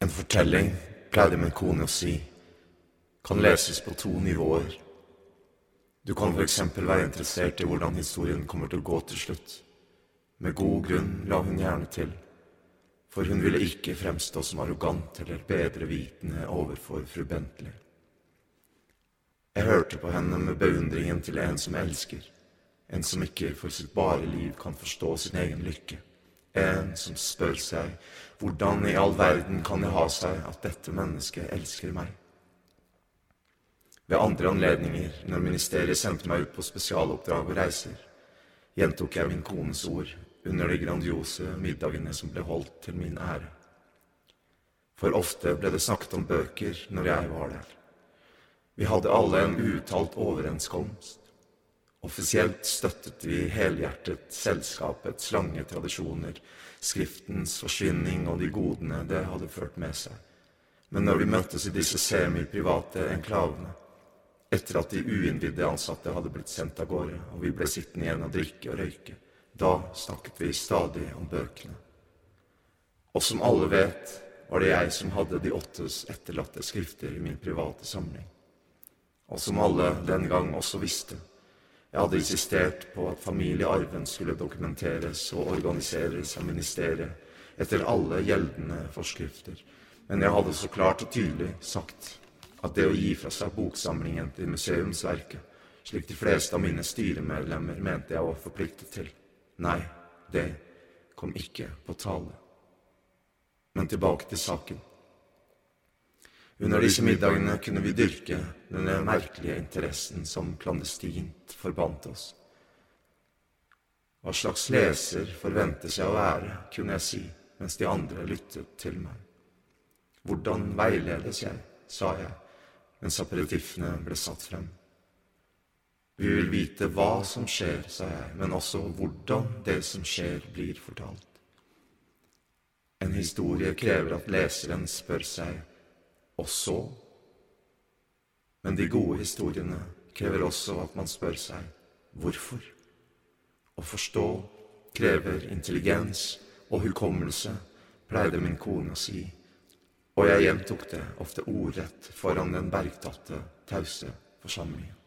En fortelling, pleide min kone å si, kan leses på to nivåer. Du kan eksempel være interessert i hvordan historien kommer til å gå til slutt. Med god grunn la hun gjerne til, for hun ville ikke fremstå som arrogant eller bedrevitende overfor fru Bentley. Jeg hørte på henne med beundringen til en som elsker, en som ikke for sitt bare liv kan forstå sin egen lykke, en som spør seg hvordan i all verden kan det ha seg at dette mennesket elsker meg? Ved andre anledninger, når ministeriet sendte meg ut på spesialoppdrag og reiser, gjentok jeg min kones ord under de grandiose middagene som ble holdt til min ære. For ofte ble det snakket om bøker når jeg var der. Vi hadde alle en uuttalt overenskomst. Offisielt støttet vi helhjertet selskapets lange tradisjoner, Skriftens forsvinning og de godene det hadde ført med seg. Men når vi møttes i disse semiprivate enklavene, etter at de uinnvidde ansatte hadde blitt sendt av gårde, og vi ble sittende igjen og drikke og røyke, da snakket vi stadig om bøkene. Og som alle vet, var det jeg som hadde de åttes etterlatte skrifter i min private samling. Og som alle den gang også visste, jeg hadde insistert på at familiearven skulle dokumenteres og organiseres av ministeriet etter alle gjeldende forskrifter, men jeg hadde så klart og tydelig sagt at det å gi fra seg boksamlingen til museumsverket, slik de fleste av mine styremedlemmer mente jeg var forpliktet til, nei, det kom ikke på tale. Men tilbake til saken. Under disse middagene kunne vi dyrke denne merkelige interessen som klandestint forbandt oss. Hva slags leser forventes jeg å være, kunne jeg si mens de andre lyttet til meg. Hvordan veiledes jeg, sa jeg mens aperitiffene ble satt frem. Vi vil vite hva som skjer, sa jeg, men også hvordan det som skjer, blir fortalt. En historie krever at leseren spør seg og så Men de gode historiene krever også at man spør seg hvorfor. Å forstå krever intelligens og hukommelse, pleide min kone å si, og jeg gjentok det ofte ordrett foran den bergtatte, tause forsamlingen.